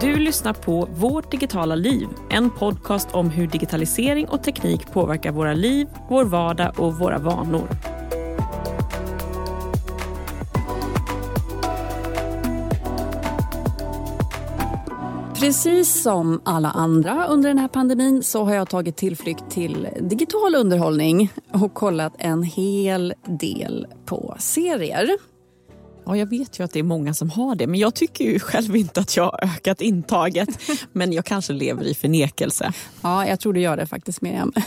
Du lyssnar på Vårt digitala liv, en podcast om hur digitalisering och teknik påverkar våra liv, vår vardag och våra vanor. Precis som alla andra under den här pandemin så har jag tagit tillflykt till digital underhållning och kollat en hel del på serier. Ja, jag vet ju att det är många som har det, men jag tycker ju själv inte att jag har ökat intaget. Men jag kanske lever i förnekelse. Ja, jag tror du gör det faktiskt, Miriam.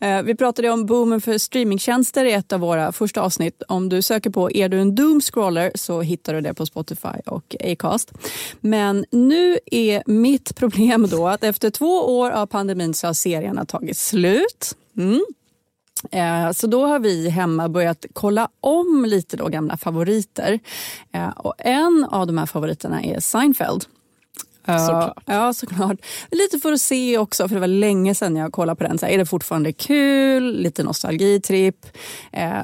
Eh, vi pratade om boomen för streamingtjänster i ett av våra första avsnitt. Om du söker på Är du en doomscroller så hittar du det på Spotify och Acast. Men nu är mitt problem då att efter två år av pandemin så har serierna tagit slut. Mm. Eh, så då har vi hemma börjat kolla om lite då gamla favoriter. Eh, och en av de här favoriterna är Seinfeld. Eh, såklart. Ja, såklart. Lite för att se också, för det var länge sedan jag kollade på den. Så här, är det fortfarande kul? Lite nostalgitripp.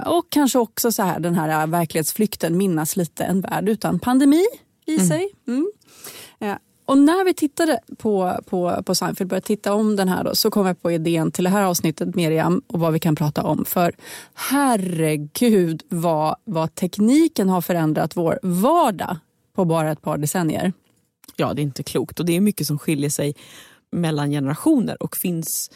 Och kanske också så här, den här verklighetsflykten, minnas lite en värld utan pandemi i mm. sig. Mm. Och när vi tittade på, på, på Seinfeld, började titta om den här då, så kom jag på idén till det här avsnittet Miriam och vad vi kan prata om. För herregud vad, vad tekniken har förändrat vår vardag på bara ett par decennier. Ja, det är inte klokt och det är mycket som skiljer sig mellan generationer och finns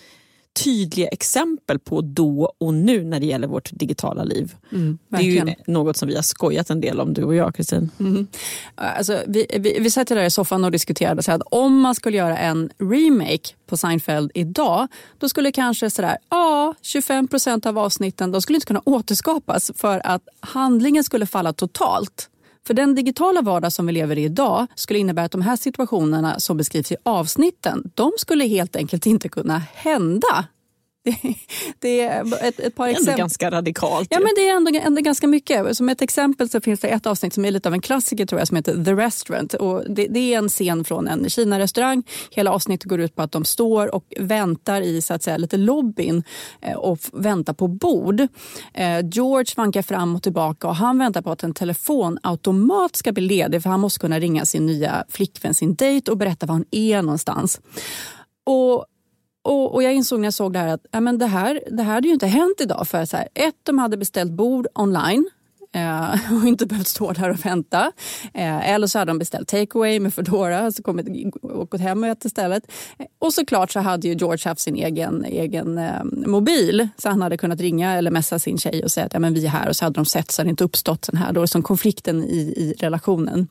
tydliga exempel på då och nu när det gäller vårt digitala liv. Mm, det är ju något som vi har skojat en del om, du och jag Kristin. Mm. Alltså, vi, vi, vi satt där i soffan och diskuterade så att om man skulle göra en remake på Seinfeld idag, då skulle kanske sådär, ja, 25 procent av avsnitten de skulle inte kunna återskapas för att handlingen skulle falla totalt. För den digitala vardag som vi lever i idag skulle innebära att de här situationerna som beskrivs i avsnitten, de skulle helt enkelt inte kunna hända. Det, det är ett, ett par det är exempel. ganska radikalt. Ja, men det är ändå, ändå ganska mycket. Som ett exempel så finns det ett avsnitt som är lite av en klassiker tror jag som heter The Restaurant. Och det, det är en scen från en Kina-restaurang. Hela avsnittet går ut på att de står och väntar i så att säga, lite lobbyn eh, och väntar på bord. Eh, George vankar fram och tillbaka och han väntar på att en telefonautomat ska bli ledig för han måste kunna ringa sin nya flickvän, sin dejt och berätta var han är någonstans. Och och, och, jag insåg när jag såg det här att ja, men det, här, det här hade ju inte hänt idag. För så här, ett, de hade beställt bord online eh, och inte behövt stå där och vänta. Eh, eller så hade de beställt takeaway med Foodora och kommit, och gått hem och ätit istället. Eh, och såklart så hade ju George haft sin egen, egen eh, mobil så han hade kunnat ringa eller messa sin tjej och säga att ja, men vi är här och så hade de sett så hade det inte uppstått den här då, som konflikten i, i relationen.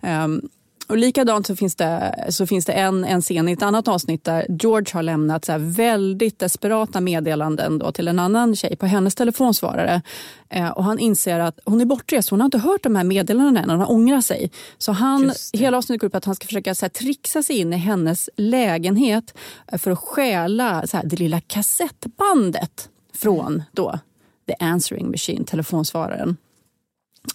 Ehm, och likadant så finns det, så finns det en, en scen i ett annat avsnitt där George har lämnat så väldigt desperata meddelanden då till en annan tjej på hennes telefonsvarare. Eh, och han inser att hon är bortrest, hon har inte hört de här meddelandena än och han ångrar sig. Så han, hela avsnittet går ut på att han ska försöka så här, trixa sig in i hennes lägenhet för att stjäla så här, det lilla kassettbandet från då, the answering machine, telefonsvararen.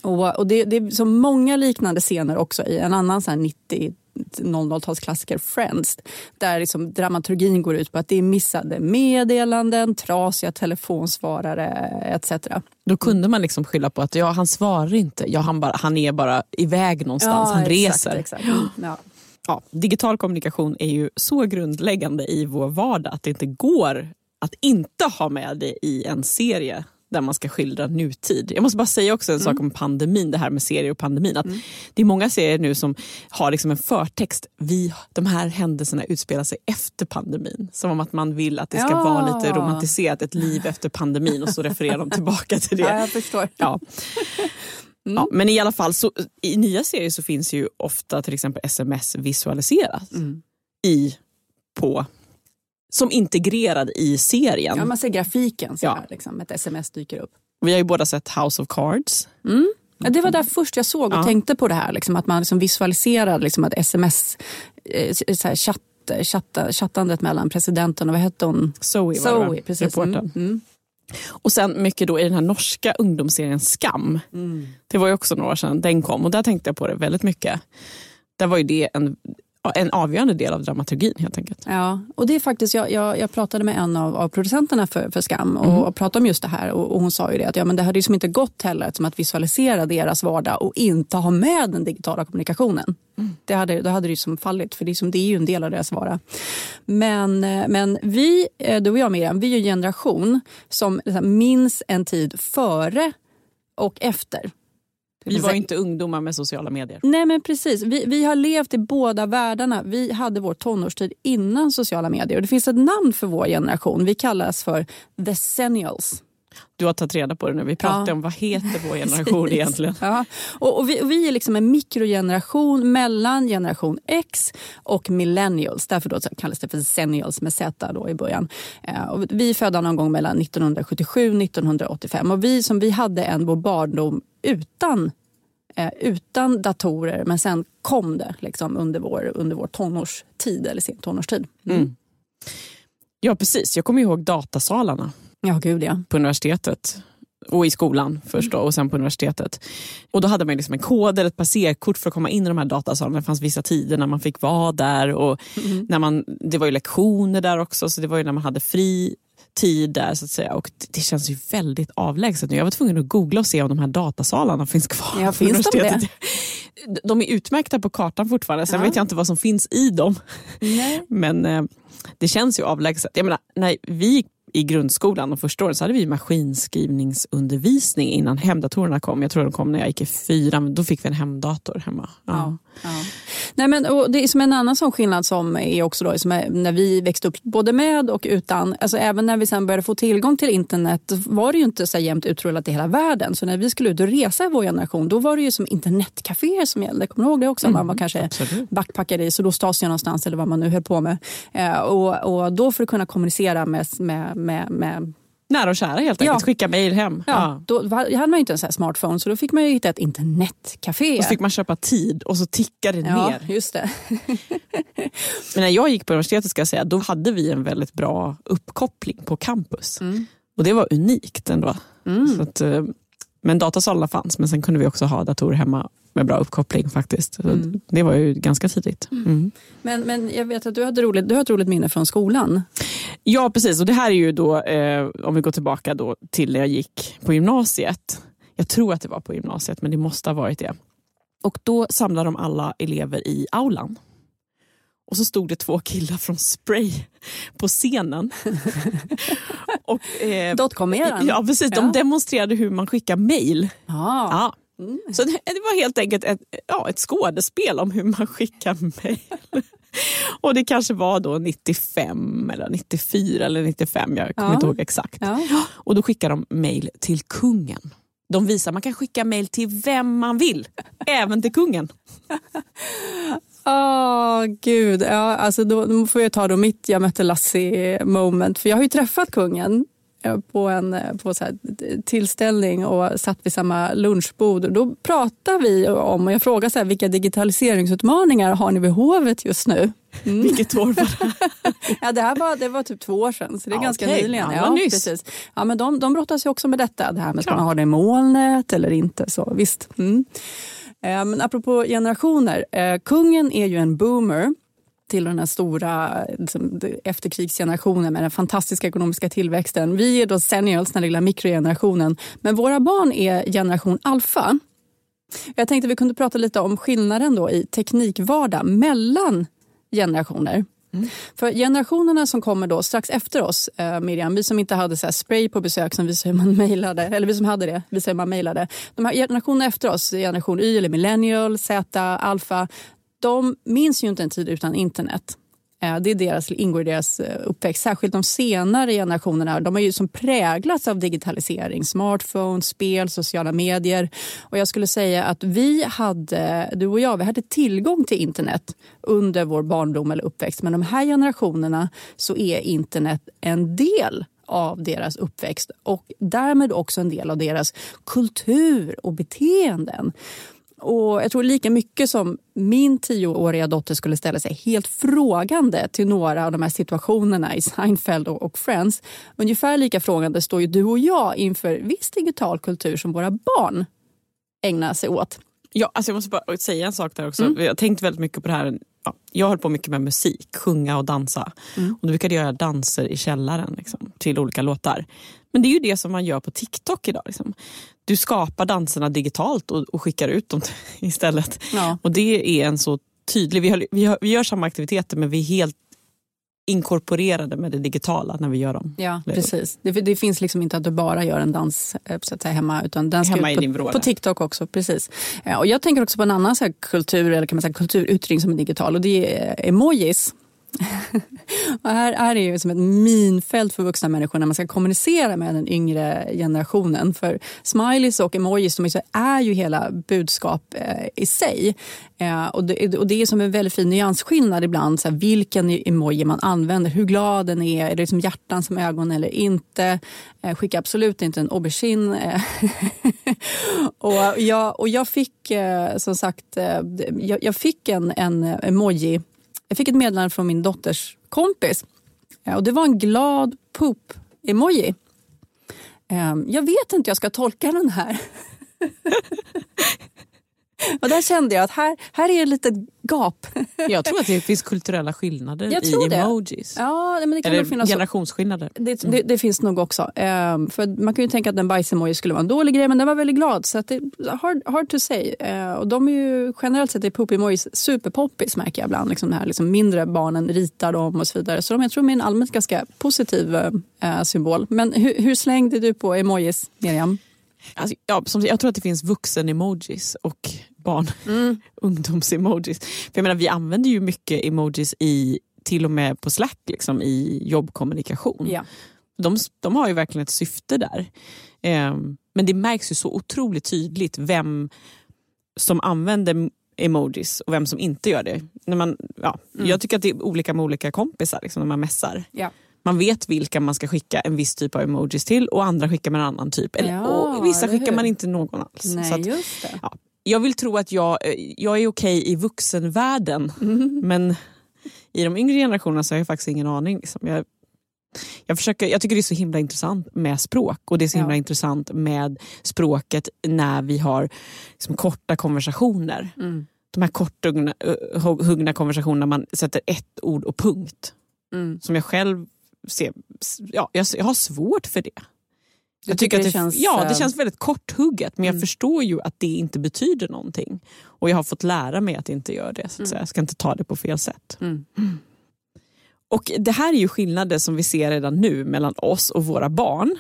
Och, och det, det, är så många liknande scener också i en annan så 90 00-talsklassiker Friends där liksom dramaturgin går ut på att det är missade meddelanden, trasiga telefonsvarare etc. Då kunde man liksom skylla på att ja, han svarar inte, ja, han, bara, han är bara iväg någonstans, ja, han exakt, reser. Exakt. Ja. Ja, digital kommunikation är ju så grundläggande i vår vardag att det inte går att inte ha med det i en serie där man ska skildra nutid. Jag måste bara säga också en mm. sak om pandemin, det här med serier och pandemin. Att mm. Det är många serier nu som har liksom en förtext. Vi, de här händelserna utspelar sig efter pandemin. Som om att man vill att det ska ja. vara lite romantiserat, ett liv efter pandemin och så refererar de tillbaka till det. Ja, jag förstår. Ja. Mm. Ja, men i alla fall, så, i nya serier så finns ju ofta till exempel sms visualiserat mm. i, på som integrerad i serien. Ja, man ser grafiken så ja. här, liksom, ett sms dyker upp. Vi har ju båda sett House of Cards. Mm. Ja, det var där först jag såg och ja. tänkte på det här. Liksom, att man liksom visualiserade liksom, ett sms, eh, så här, chatt, chatta, chattandet mellan presidenten och vad hette hon? Zoe, Zoe precis. Mm. Mm. Och sen mycket då i den här norska ungdomsserien Skam. Mm. Det var ju också några år sedan den kom och där tänkte jag på det väldigt mycket. Där var ju det en en avgörande del av dramaturgin helt enkelt. Ja, och det är faktiskt, jag, jag, jag pratade med en av, av producenterna för, för Skam och, Mm. och pratade om just det här och, och hon sa ju det att ja, men det hade ju som inte gått heller som att visualisera deras vardag och inte ha med den digitala kommunikationen. Det hade, då hade det ju som fallit för det är, som, det är ju en del av deras vardag. Men, eh, men vi, eh, du och jag Miriam, vi är ju en generation som liksom minns en tid före och efter. Vi var inte ungdomar med sociala medier. Nej men precis, vi, vi har levt i båda världarna. Vi hade vår tonårstid innan sociala medier. Och det finns ett namn för vår generation. Vi kallas för the senials. Du har tagit reda på det nu. Vi pratar Ja. om vad heter vår generation egentligen. Ja. Och, och vi, och vi är liksom en mikrogeneration mellan generation X och millennials. Därför då kallas det för senials med Z då i början. Eh, och vi är födda någon gång mellan 1977 och 1985. Och vi, som vi hade en vår barndom utan eh, utan datorer men sen kom det liksom under, vår, under vår tonårstid eller sen tonårstid. Mm. Ja precis, jag kommer ihåg datasalarna Ja, gud ja. på universitetet. Och i skolan först då, och sen på universitetet. Och då hade man liksom en kod eller ett passerkort för att komma in i de här datasalarna. Det fanns vissa tider när man fick vara där. Och när man, det var ju lektioner där också, så det var ju när man hade fri tid där så att säga. Och det, det känns ju väldigt avlägset nu. Jag var tvungen att googla och se om de här datasalarna finns kvar. Ja, finns de universitetet. De är utmärkta på kartan fortfarande, sen Ja. vet jag inte vad som finns i dem. Nej. Men eh, det känns ju avlägset. Jag menar, när vi gick i grundskolan de första åren så hade vi maskinskrivningsundervisning innan hemdatorerna kom. Jag tror de kom när jag gick i fyran, då fick vi en hemdator hemma. Ja. Ja. Nej, men, och det är som en annan sån skillnad som är också då, som är, när vi växte upp både med och utan. Alltså, även när vi sen började få tillgång till internet var det ju inte så jämnt utrullat i hela världen. Så när vi skulle ut och resa i vår generation då var det ju som internetcaféer som gällde. Kommer du ihåg det också? Man var kanske absolut. backpackade i Sydostasien någonstans eller vad man nu höll på med. Eh, och, och då för att kunna kommunicera med, med, med, med Nära och kära helt enkelt, Ja. skicka mejl hem. Ja, Ja. Då hade man ju inte en sån smartphone så då fick man ju hitta ett internetcafé. Och så fick man köpa tid och så tickade det ja, ner. just det. Men när jag gick på universitetet ska jag säga, då hade vi en väldigt bra uppkoppling på campus. Och det var unikt ändå. Så att, eh, men datasalarna fanns, men sen kunde vi också ha datorer hemma med bra uppkoppling faktiskt. Så Det var ju ganska tidigt. Mm. Men, men jag vet att du, hade roligt, du har ett roligt minne från skolan. Ja, precis. Och det här är ju då, eh, om vi går tillbaka då till när jag gick på gymnasiet. Jag tror att det var på gymnasiet, men det måste ha varit det. Och då samlade de alla elever i aulan. Och så stod det två killar från Spray på scenen. och, eh, Dotcom-eran. Ja, precis. De Ja. demonstrerade hur man skickar mejl. Ja. Ja. Så det, det var helt enkelt ett, ja, ett skådespel om hur man skickar mejl. Och det kanske var då 95 eller 94 eller 95, jag kommer Ja. inte ihåg exakt. Ja. Och då skickar de mejl till kungen. De visar att man kan skicka mejl till vem man vill, även till kungen. Åh, gud. Ja, alltså då, då får jag ta då mitt jag mötte Lassie moment. För jag har ju träffat kungen på en eh, på så tillställning och satt vid samma lunchbord. Då pratar vi om, och jag frågar så här, vilka digitaliseringsutmaningar har ni vid hovet just nu? Vilket år var det? Ja, det här var, det var typ två år sedan, så det är Ja, ganska okej. nyligen. Ja, var nyss. precis. Ja, men de, de brottas ju också med detta, det här med ska Klart. man ha det i molnet eller inte. Så, visst. Mm. Eh, Men apropå generationer, eh, kungen är ju en boomer till den här stora liksom, efterkrigsgenerationen med den fantastiska ekonomiska tillväxten. Vi är då seniors, den lilla mikrogenerationen. Men våra barn är generation alfa. Jag tänkte vi kunde prata lite om skillnaden då i teknikvardag mellan generationer. För generationerna som kommer då strax efter oss, eh, Miriam, vi som inte hade så spray på besök som visar hur man mejlade, eller vi som hade det, visar hur man mejlade. De här generationerna efter oss, generation Y eller millennial, Z, alfa, de minns ju inte en tid utan internet. Eh, det är deras, ingår i deras eh, uppväxt. Särskilt de senare generationerna. De har ju som präglats av digitalisering. Smartphones, spel, sociala medier. Och jag skulle säga att vi hade, du och jag, vi hade tillgång till internet under vår barndom eller uppväxt. Men de här generationerna så är internet en del av deras uppväxt och därmed också en del av deras kultur och beteenden. Och jag tror lika mycket som min tioåriga dotter skulle ställa sig helt frågande till några av de här situationerna i Seinfeld och Friends. Ungefär lika frågande står ju du och jag inför viss digital kultur som våra barn ägnar sig åt. Ja, alltså jag måste bara säga en sak där också. Mm. Jag har tänkt väldigt mycket på det här ja, jag höll på mycket med musik, sjunga och dansa. Mm. Och då brukade jag göra danser i källaren liksom, till olika låtar. Men det är ju det som man gör på TikTok idag. Liksom. Du skapar danserna digitalt och, och skickar ut dem istället. Ja. Och det är en så tydlig, vi, har, vi, har, vi gör samma aktiviteter men vi är helt inkorporerade med det digitala när vi gör dem. Ja, precis. Det, det, finns liksom inte att du bara gör en dans eh, så att säga, hemma utan den ska hemma ut på, på, TikTok också. Precis. Ja, och jag tänker också på en annan så kultur, eller kan man säga, kulturyttring som är digital och det är emojis och här är det ju som ett minfält för vuxna människor när man ska kommunicera med den yngre generationen. För smileys och emojis de är ju hela budskap eh, i sig. Eh, och, det, och det är som en väldigt fin nyansskillnad ibland. Så här, vilken emoji man använder, hur glad den är, är det liksom hjärtan som ögon eller inte. Eh, skicka absolut inte en aubergine. Eh, och, jag, och jag fick eh, som sagt eh, jag, jag fick en, en emoji jag fick ett meddelande från min dotters kompis. Och Det var en glad poop-emoji. Ehm, jag vet inte hur jag ska tolka den här. Och där kände jag att här, här är ett litet gap. Jag tror att det finns kulturella skillnader i emojis. Ja, men det kan Eller finnas generationsskillnader. Det, det, det, finns nog också. Um, för man kan ju tänka att en bajsemoji skulle vara en dålig grej men den var väldigt glad. Så det hard, hard to say. Uh, och de är ju generellt sett är poop-emojis superpoppis märker jag ibland. Liksom det här, liksom mindre barnen ritar dem och så vidare. Så de, jag tror de är en allmänt ganska positiv uh, symbol. Men hur, hur slängde du på emojis, Miriam? Alltså, ja, som, jag tror att det finns vuxen-emojis och barn mm. ungdoms-emojis. För jag menar, vi använder ju mycket emojis i, till och med på Slack liksom, i jobbkommunikation. Ja. De, de har ju verkligen ett syfte där. Um, men det märks ju så otroligt tydligt vem som använder emojis och vem som inte gör det. När man, ja, mm. Jag tycker att det är olika med olika kompisar liksom, när man mässar. Ja. Man vet vilka man ska skicka en viss typ av emojis till och andra skickar man en annan typ. Eller, ja, och vissa skickar man inte någon alls. Nej, så att, just det. Ja, jag vill tro att jag, jag är okej i vuxenvärlden mm. men i de yngre generationerna så har jag faktiskt ingen aning. Liksom. Jag, jag, försöker, jag tycker det är så himla intressant med språk och det är så himla intressant med språket när vi har liksom, korta konversationer. Mm. De här korthuggna konversationerna man sätter ett ord och punkt. Mm. Som jag själv ser, ja, jag, jag har svårt för det. Jag tycker, att det, känns... Ja, det eh, känns väldigt korthugget men jag mm. förstår ju att det inte betyder någonting. Och jag har fått lära mig att det inte gör det. Så att mm. Jag ska inte ta det på fel sätt. Mm. Och Det här är ju skillnader som vi ser redan nu mellan oss och våra barn.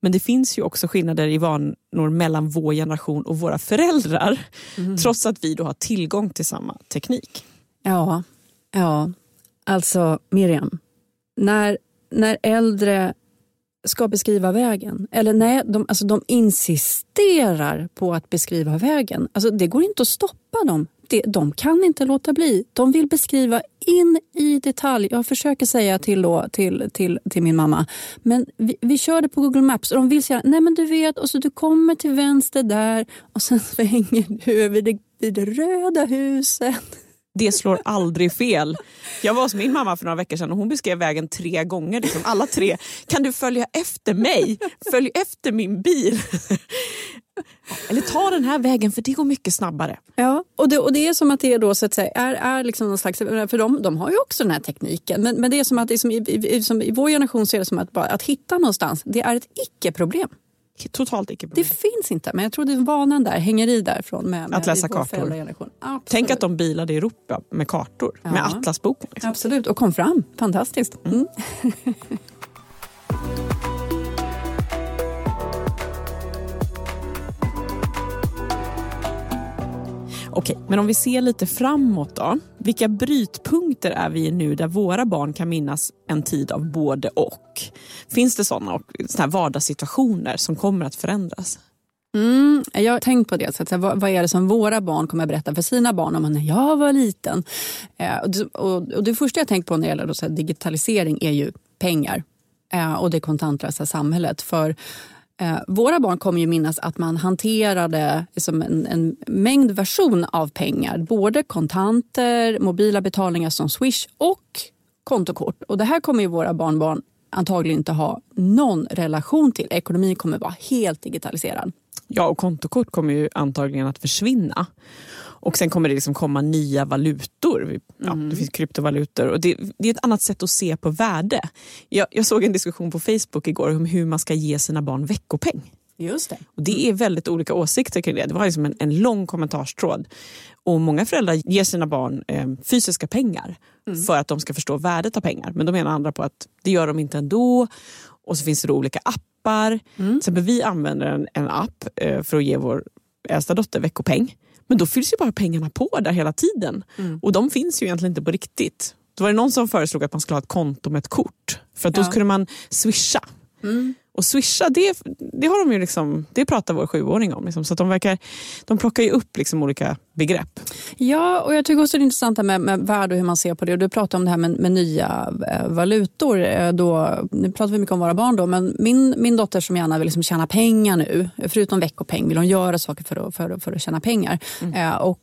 Men det finns ju också skillnader i vanor mellan vår generation och våra föräldrar. Mm. Trots att vi då har tillgång till samma teknik. Ja, ja. alltså Miriam. När, när äldre ska beskriva vägen. Eller nej, de, alltså de insisterar på att beskriva vägen. Alltså det går inte att stoppa dem. Det, de kan inte låta bli. De vill beskriva in i detalj. Jag försöker säga till, då, till, till, till min mamma, men vi, vi kör det på Google Maps och de vill säga, nej men du vet, och så du kommer till vänster där och sen svänger du över det, vid det röda huset det slår aldrig fel. Jag var hos min mamma för några veckor sedan och hon beskrev vägen tre gånger. Liksom, alla tre. Kan du följa efter mig? Följ efter min bil. Eller ta den här vägen för det går mycket snabbare. Ja, och det, och det är som att det är då så att säga, är, är liksom någon slags, för de, de har ju också den här tekniken. Men, men det är som att liksom, det är som i, i, som i vår generation så är det som att, bara, att hitta någonstans, det är ett icke-problem. Totalt icke-problem. Det finns inte, men jag tror det vanan där hänger i därifrån. Med, med att läsa kartor. Tänk att de bilade i Europa med kartor, ja. med Atlasboken. Liksom. Absolut, och kom fram. Fantastiskt. Mm. Okej, men om vi ser lite framåt då. Vilka brytpunkter är vi i nu där våra barn kan minnas en tid av både och? Finns det sådana, sådana vardagssituationer som kommer att förändras? Mm, jag har tänkt på det. Så att, vad, vad, är det som våra barn kommer att berätta för sina barn om när jag var liten? Eh, och, och, och, det första jag tänkt på när det gäller då, så här, digitalisering är ju pengar eh, och det kontantlösa samhället. För Eh, våra barn kommer ju minnas att man hanterade liksom en, en, mängd version av pengar. Både kontanter, mobila betalningar som Swish och kontokort. Och det här kommer ju våra barnbarn antagligen inte ha någon relation till. Ekonomin kommer vara helt digitaliserad. Ja, och kontokort kommer ju antagligen att försvinna. Och sen kommer det liksom komma nya valutor. Ja, mm. Det finns kryptovalutor och det, det, är ett annat sätt att se på värde. Jag, jag såg en diskussion på Facebook igår om hur man ska ge sina barn veckopeng. Just det. Och det är väldigt olika åsikter kring det. Det var liksom en, en lång kommentarstråd. Och många föräldrar ger sina barn eh, fysiska pengar mm. för att de ska förstå värdet av pengar. Men då menar andra på att det gör de inte ändå. Och så finns det olika appar. Mm. Exempel vi använder en, en app eh, för att ge vår äldsta dotter veckopeng. Men då fylls ju bara pengarna på där hela tiden. Mm. Och de finns ju egentligen inte på riktigt. Då var det någon som föreslog att man skulle ha ett konto med ett kort. För att då ja. kunde man swisha. Mm. Och swisha, det, det, har de ju liksom, det pratar vår sjuåring om. Liksom, så de, verkar, de plockar ju upp liksom olika begrepp. Ja, och jag tycker också det är intressant med, med värde och hur man ser på det. du pratar om det här med, med nya eh, valutor. Eh, då, nu pratar vi mycket om våra barn då, men min, min dotter som gärna vill liksom tjäna pengar nu, förutom veckopeng, vill hon göra saker för att, för, för att tjäna pengar. Mm. Eh, och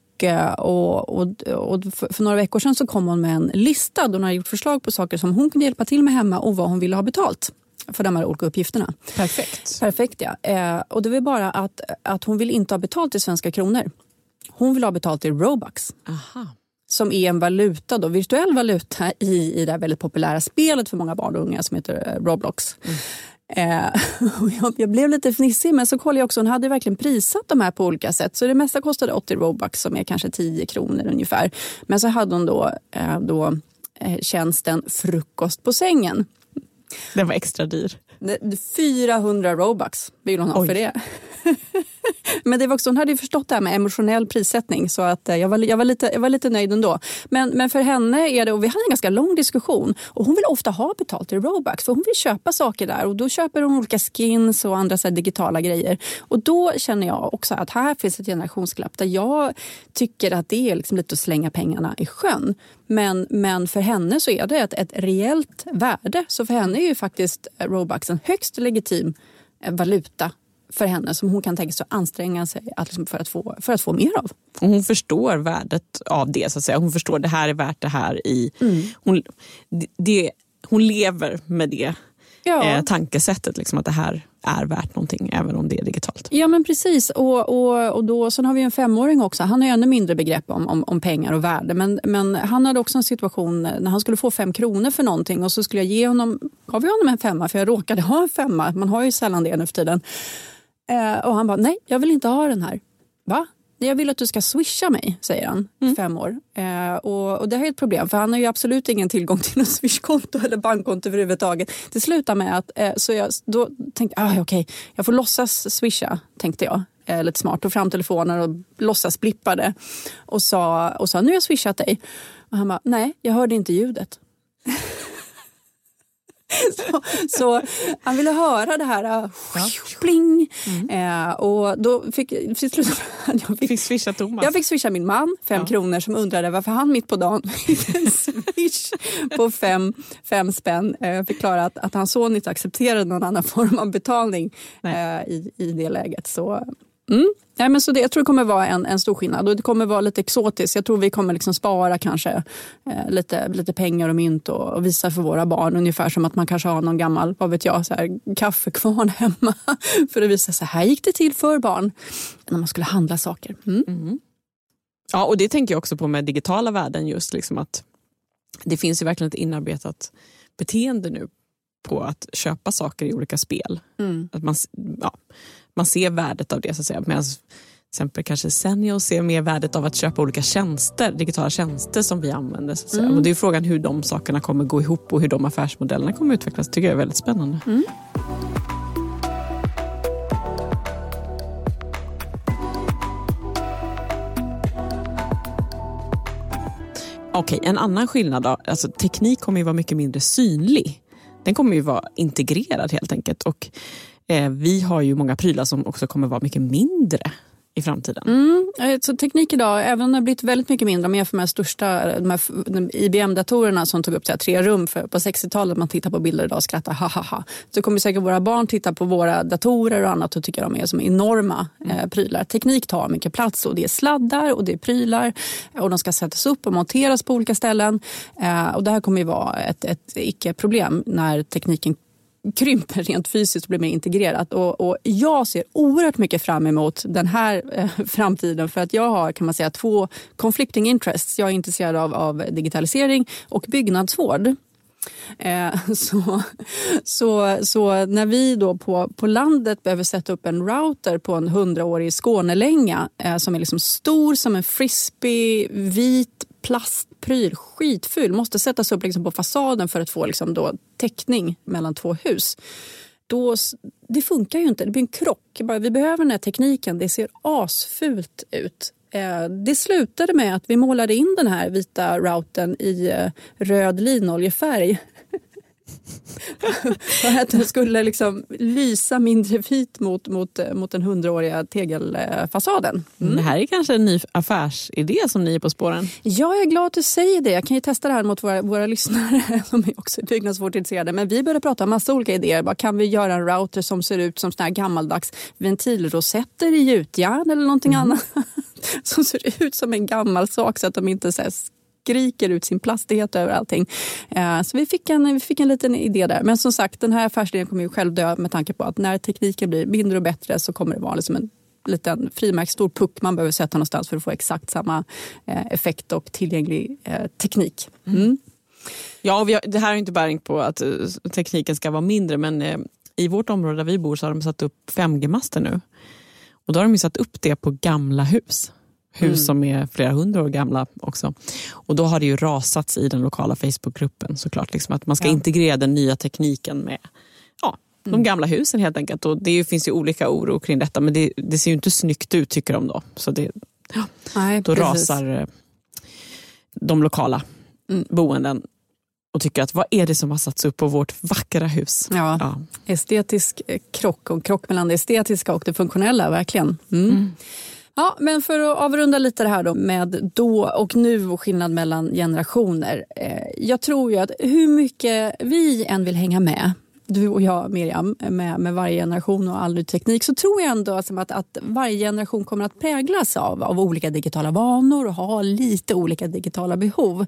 och, och, och, för några veckor sedan så kom hon med en lista då hon hade gjort förslag på saker som hon kunde hjälpa till med hemma och vad hon ville ha betalt för de här olika uppgifterna. Perfekt. Perfekt ja. Eh, och det är bara att, att hon vill inte ha betalt i svenska kronor. Hon vill ha betalt i Robux. Aha. Som är en valuta, då, virtuell valuta i, i det här väldigt populära spelet för många barn och unga som heter eh, Roblox. Mm. Eh, jag, jag, blev lite fnissig men så kollade jag också, hon hade verkligen prissatt de här på olika sätt. Så det mesta kostade 80 Robux som är kanske 10 kronor ungefär. Men så hade hon då, eh, då eh, tjänsten frukost på sängen. Den var extra dyr. 400 robux vill hon ha Oj. för det. Men det var också, hon hade ju förstått det här med emotionell prissättning så att eh, jag, var, jag, var lite, jag var lite nöjd ändå. Men, men för henne är det, och vi hade en ganska lång diskussion och hon vill ofta ha betalt i Robux för hon vill köpa saker där och då köper hon olika skins och andra så digitala grejer. Och då känner jag också att här finns ett generationsglapp där jag tycker att det är liksom lite att slänga pengarna i sjön. Men, men för henne så är det ett, ett reellt värde. Så för henne är ju faktiskt eh, Robux en högst legitim eh, valuta för henne som hon kan tänka sig att anstränga sig att liksom för, att få, för att få mer av. Hon förstår värdet av det. så att säga. Hon förstår att det här är värt det här. i mm. hon, det, hon lever med det ja. eh, tankesättet. Liksom, att det här är värt någonting även om det är digitalt. Ja men precis. Och, och, och då, sen har vi en femåring också. Han har ännu mindre begrepp om, om, om, pengar och värde. Men, men han hade också en situation när han skulle få fem kronor för någonting och så skulle jag ge honom, gav jag honom en femma för jag råkade ha en femma. Man har ju sällan det nu för tiden. Eh, och han bara, nej jag vill inte ha den här. Va? Jag vill att du ska swisha mig, säger han. Mm. Fem år. Eh, och, och, det här är ett problem för han har ju absolut ingen tillgång till något swishkonto eller bankkonto överhuvudtaget. Det slutar med att, eh, så jag då tänkte ah, okej, okay, jag får låtsas swisha, tänkte jag. Eh, lite smart. Tog fram telefonen och låtsas blippade och sa, och sa nu har jag swishat dig. Och han bara, nej jag hörde inte ljudet. så, så, han ville höra det här ja. pling. Mm. Eh, och då fick, jag fick, fick swisha Thomas. Jag fick swisha min man fem ja. kronor som undrade varför han mitt på dagen fick en swish på fem, fem spänn. Eh, jag förklarade att, att hans son inte accepterade någon annan form av betalning eh, i, i det läget. Så Mm. Nej, men så det, jag tror det kommer vara en, en stor skillnad och det kommer vara lite exotiskt. Jag tror vi kommer liksom spara kanske eh, lite, lite pengar och mynt och, och, visa för våra barn ungefär som att man kanske har någon gammal, vad vet jag, så här, kaffekvarn hemma för att visa så här gick det till för barn när man skulle handla saker. Mm. Mm. Ja, och det tänker jag också på med digitala värden just liksom att det finns ju verkligen ett inarbetat beteende nu på att köpa saker i olika spel. Mm. Att man, ja, man ser värdet av det. Så att säga. Medan exempel kanske Senio ser mer värdet av att köpa olika tjänster, digitala tjänster som vi använder. Så. Mm. Och det är frågan hur de sakerna kommer gå ihop och hur de affärsmodellerna kommer utvecklas. Det tycker jag är väldigt spännande. Mm. Okej, en annan skillnad då. Alltså, teknik kommer ju vara mycket mindre synlig. Den kommer ju vara integrerad helt enkelt. Och Eh, vi har ju många prylar som också kommer vara mycket mindre i framtiden. Mm, eh, så teknik idag, även om det har blivit väldigt mycket mindre om man jämför med de största de IBM-datorerna som tog upp här, tre rum för, på 60-talet. Man tittar på bilder idag och skrattar ha ha ha. Så kommer säkert våra barn titta på våra datorer och annat och tycka de är som enorma mm. eh, prylar. Teknik tar mycket plats och det är sladdar och det är prylar och de ska sättas upp och monteras på olika ställen. Eh, och det här kommer ju vara ett, ett icke-problem när tekniken krymper rent fysiskt och blir mer integrerat. Och, och, jag ser oerhört mycket fram emot den här eh, framtiden för att jag har kan man säga två conflicting interests. Jag är intresserad av, av digitalisering och byggnadsvård. Eh, så, så, så när vi då på, på landet behöver sätta upp en router på en hundraårig Skånelänga eh, som är liksom stor som en frisbee, vit plastpryl, skitful, måste sättas upp liksom på fasaden för att få liksom då täckning mellan två hus. Då, det funkar ju inte, det blir en krock. Vi behöver den här tekniken, det ser asfult ut. Eh, det slutade med att vi målade in den här vita routern i eh, röd linoljefärg för att den skulle liksom lysa mindre vit mot, mot, mot den hundraåriga tegelfasaden. Mm. Det här är kanske en ny affärsidé som ni är på spåren? Jag är glad att du säger det. Jag kan ju testa det här mot våra, våra lyssnare som är också byggnadsvårdsintresserade. Men vi började prata om massa olika idéer. Bara, kan vi göra en router som ser ut som såna här gammaldags ventilrosetter i gjutjärn eller någonting mm. annat? som ser ut som en gammal sak så att de inte så skriker ut sin plastighet över allting. Eh, så vi fick, en, vi fick en liten idé där. Men som sagt, den här affärsidén kommer ju själv dö med tanke på att när tekniken blir mindre och bättre så kommer det vara liksom en liten frimärkt stor puck man behöver sätta någonstans för att få exakt samma eh, effekt och tillgänglig eh, teknik. Mm. mm. Ja, och har, det här är inte bäring på att tekniken ska vara mindre men i vårt område där vi bor så har de satt upp 5G-master nu. Och då har de satt upp det på gamla hus hus mm. som är flera hundra år gamla också. Och då har det ju rasats i den lokala Facebookgruppen såklart. Liksom att man ska ja. integrera den nya tekniken med ja, mm. de gamla husen helt enkelt. Och det finns ju olika oro kring detta men det, det ser ju inte snyggt ut tycker de då. Så det, ja, Nej, då precis. rasar eh, de lokala mm. boenden och tycker att vad är det som har satts upp på vårt vackra hus? Ja, ja. Estetisk eh, krock och krock mellan det estetiska och det funktionella, verkligen. Mm. Ja, men för att avrunda lite det här då med då och nu och skillnad mellan generationer. Eh, jag tror ju att hur mycket vi än vill hänga med du och jag, Miriam, med, med varje generation och all ny teknik så tror jag ändå att, att varje generation kommer att präglas av, av olika digitala vanor och ha lite olika digitala behov.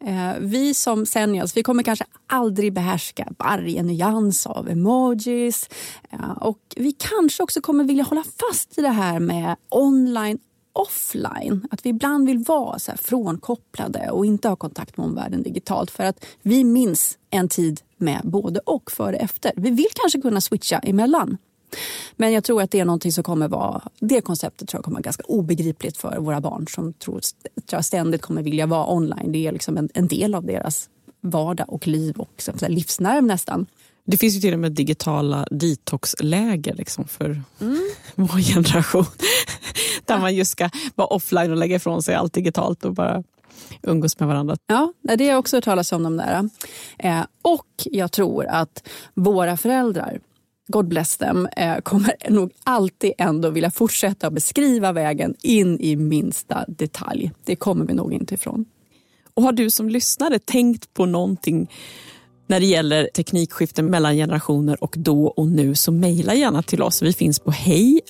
Eh, vi som seniors vi kommer kanske aldrig behärska varje nyans av emojis eh, och vi kanske också kommer vilja hålla fast i det här med online offline. Att vi ibland vill vara så här frånkopplade och inte ha kontakt med omvärlden digitalt för att vi minns en tid med både och, före och efter. Vi vill kanske kunna switcha emellan. Men jag tror att det är någonting som kommer vara, det konceptet tror jag kommer vara ganska obegripligt för våra barn som tror, tror jag ständigt kommer vilja vara online. Det är liksom en, en del av deras vardag och liv och så livsnerv nästan. Det finns ju till och med digitala detoxläger liksom för mm. vår generation. Där man just ska vara offline och lägga ifrån sig allt digitalt och bara umgås med varandra. Ja, det har jag också hört talas om. De där. Eh, och jag tror att våra föräldrar God bless them, eh, kommer nog alltid ändå vilja fortsätta beskriva vägen in i minsta detalj. Det kommer vi nog inte ifrån. Och har du som lyssnare tänkt på någonting när det gäller teknikskiften mellan generationer och då och nu så mejla gärna till oss. Vi finns på hej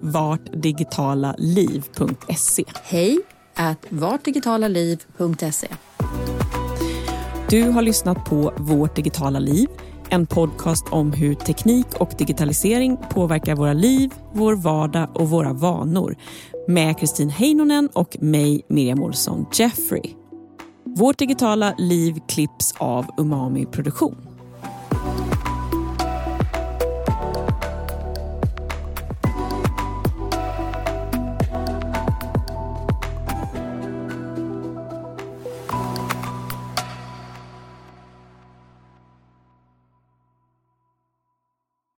vartdigitalaliv.se. Hej vartdigitalaliv.se. Du har lyssnat på Vårt digitala liv, en podcast om hur teknik och digitalisering påverkar våra liv, vår vardag och våra vanor med Kristin Heinonen och mig, Miriam Olsson Jeffrey. Vårt digitala liv klipps av Umami Produktion.